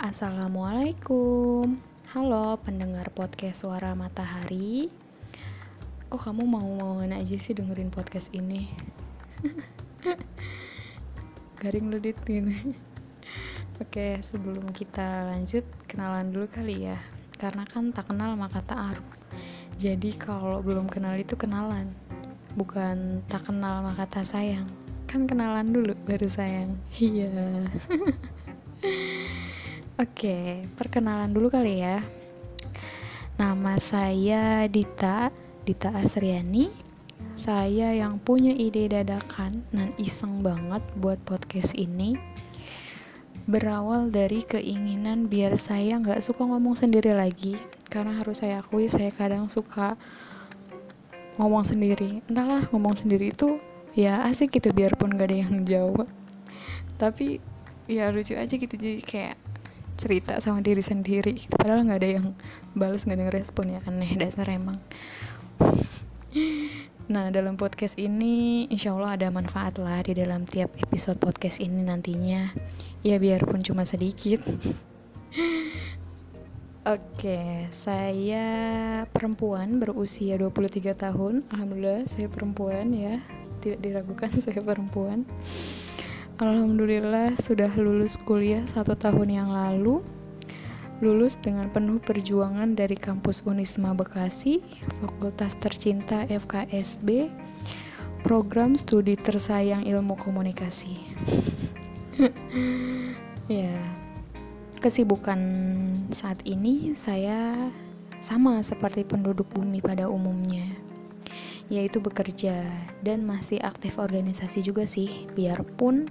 Assalamualaikum. Halo pendengar podcast Suara Matahari. Kok kamu mau-mauan aja sih dengerin podcast ini? Garing lu dit gitu. Oke sebelum kita lanjut Kenalan dulu kali ya. Karena kan tak kenal maka tak aruf Jadi kalau belum kenal itu kenalan. Bukan tak kenal maka tak sayang. Kan kenalan dulu baru sayang. Iya Oke, perkenalan dulu kali ya. Nama saya Dita, Dita Asriani. Saya yang punya ide dadakan dan iseng banget buat podcast ini. Berawal dari keinginan biar saya nggak suka ngomong sendiri lagi, karena harus saya akui saya kadang suka ngomong sendiri. Entahlah ngomong sendiri itu ya asik gitu biarpun gak ada yang jawab. Tapi ya lucu aja gitu jadi kayak cerita sama diri sendiri padahal nggak ada yang balas nggak ada yang respon ya aneh dasar emang nah dalam podcast ini insya Allah ada manfaat lah di dalam tiap episode podcast ini nantinya ya biarpun cuma sedikit Oke, saya perempuan berusia 23 tahun. Alhamdulillah saya perempuan ya. Tidak diragukan saya perempuan. Alhamdulillah sudah lulus kuliah satu tahun yang lalu. Lulus dengan penuh perjuangan dari kampus Unisma Bekasi Fakultas tercinta FKSB Program studi tersayang ilmu komunikasi. Ya, kesibukan saat ini saya sama seperti penduduk bumi pada umumnya yaitu bekerja dan masih aktif organisasi juga sih. Biarpun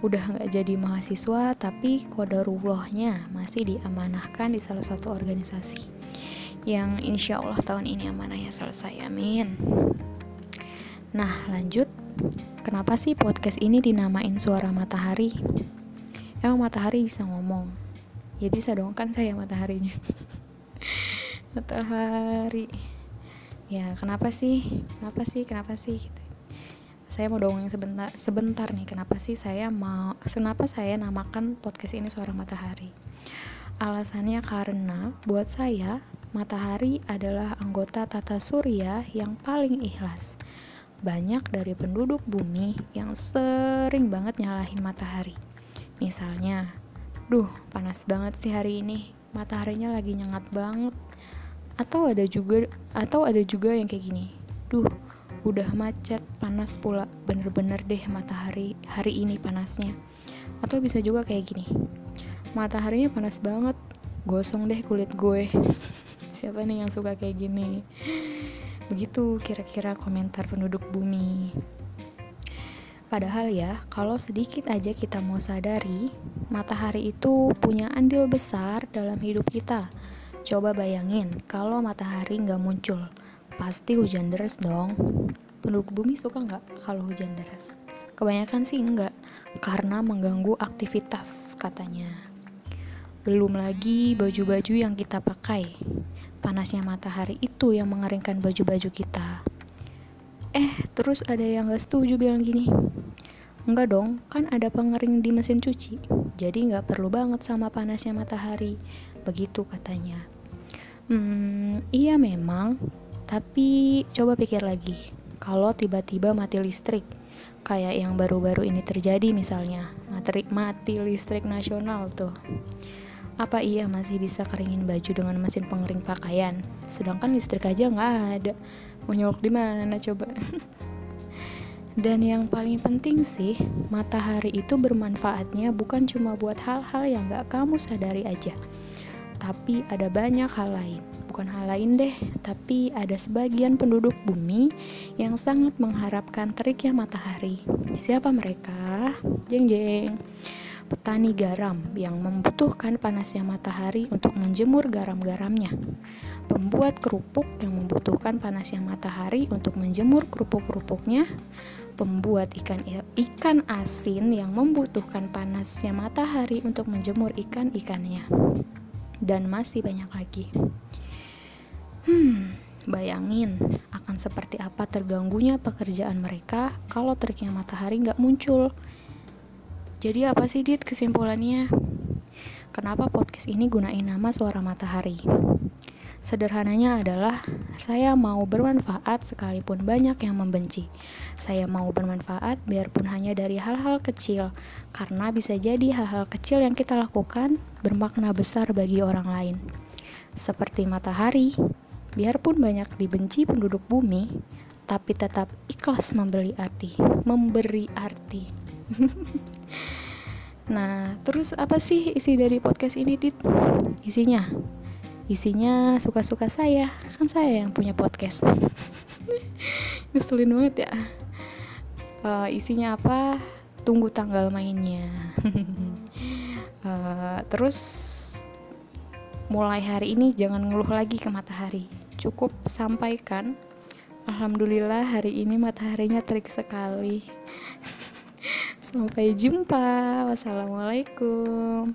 udah nggak jadi mahasiswa tapi kodarullahnya masih diamanahkan di salah satu organisasi yang insya Allah tahun ini amanahnya selesai. Amin. Nah lanjut. Kenapa sih podcast ini dinamain suara matahari? Emang matahari bisa ngomong? Ya bisa dong kan saya mataharinya. Matahari ya kenapa sih? Kenapa sih? Kenapa sih? Gitu. saya mau dongeng sebentar sebentar nih kenapa sih saya mau kenapa saya namakan podcast ini suara matahari? Alasannya karena buat saya matahari adalah anggota tata surya yang paling ikhlas. Banyak dari penduduk bumi yang sering banget nyalahin matahari. Misalnya duh panas banget sih hari ini. Mataharinya lagi nyengat banget atau ada juga atau ada juga yang kayak gini duh udah macet panas pula bener-bener deh matahari hari ini panasnya. Atau bisa juga kayak gini mataharinya panas banget gosong deh kulit gue. Siapa nih yang suka kayak gini? Begitu kira-kira komentar penduduk bumi. Padahal ya, kalau sedikit aja kita mau sadari, matahari itu punya andil besar dalam hidup kita. Coba bayangin kalau matahari nggak muncul, pasti hujan deras dong. Penduduk bumi suka nggak kalau hujan deras? Kebanyakan sih enggak, karena mengganggu aktivitas katanya. Belum lagi baju-baju yang kita pakai. Panasnya matahari itu yang mengeringkan baju-baju kita. Eh, terus ada yang gak setuju bilang gini. Enggak dong, kan ada pengering di mesin cuci. Jadi nggak perlu banget sama panasnya matahari. Begitu katanya. Hmm, iya memang. Tapi coba pikir lagi. Kalau tiba-tiba mati listrik, kayak yang baru-baru ini terjadi misalnya, mati, mati listrik nasional tuh. Apa iya masih bisa keringin baju dengan mesin pengering pakaian? Sedangkan listrik aja nggak ada. Mau nyolok di mana coba? Dan yang paling penting sih, matahari itu bermanfaatnya bukan cuma buat hal-hal yang gak kamu sadari aja. Tapi ada banyak hal lain. Bukan hal lain deh, tapi ada sebagian penduduk bumi yang sangat mengharapkan teriknya matahari. Siapa mereka? Jeng jeng. Petani garam yang membutuhkan panasnya matahari untuk menjemur garam-garamnya pembuat kerupuk yang membutuhkan panasnya matahari untuk menjemur kerupuk-kerupuknya, pembuat ikan ikan asin yang membutuhkan panasnya matahari untuk menjemur ikan-ikannya. Dan masih banyak lagi. Hmm, bayangin akan seperti apa terganggunya pekerjaan mereka kalau teriknya matahari nggak muncul. Jadi apa sih Dit kesimpulannya? Kenapa podcast ini gunain nama Suara Matahari? Sederhananya adalah saya mau bermanfaat sekalipun banyak yang membenci. Saya mau bermanfaat biarpun hanya dari hal-hal kecil, karena bisa jadi hal-hal kecil yang kita lakukan bermakna besar bagi orang lain. Seperti matahari, biarpun banyak dibenci penduduk bumi, tapi tetap ikhlas memberi arti, memberi arti. Nah, terus apa sih isi dari podcast ini, Dit? Isinya? Isinya suka-suka saya. Kan saya yang punya podcast. Ngeselin banget ya. Uh, isinya apa? Tunggu tanggal mainnya. uh, terus mulai hari ini jangan ngeluh lagi ke matahari. Cukup sampaikan Alhamdulillah hari ini mataharinya terik sekali. Sampai jumpa. Wassalamualaikum.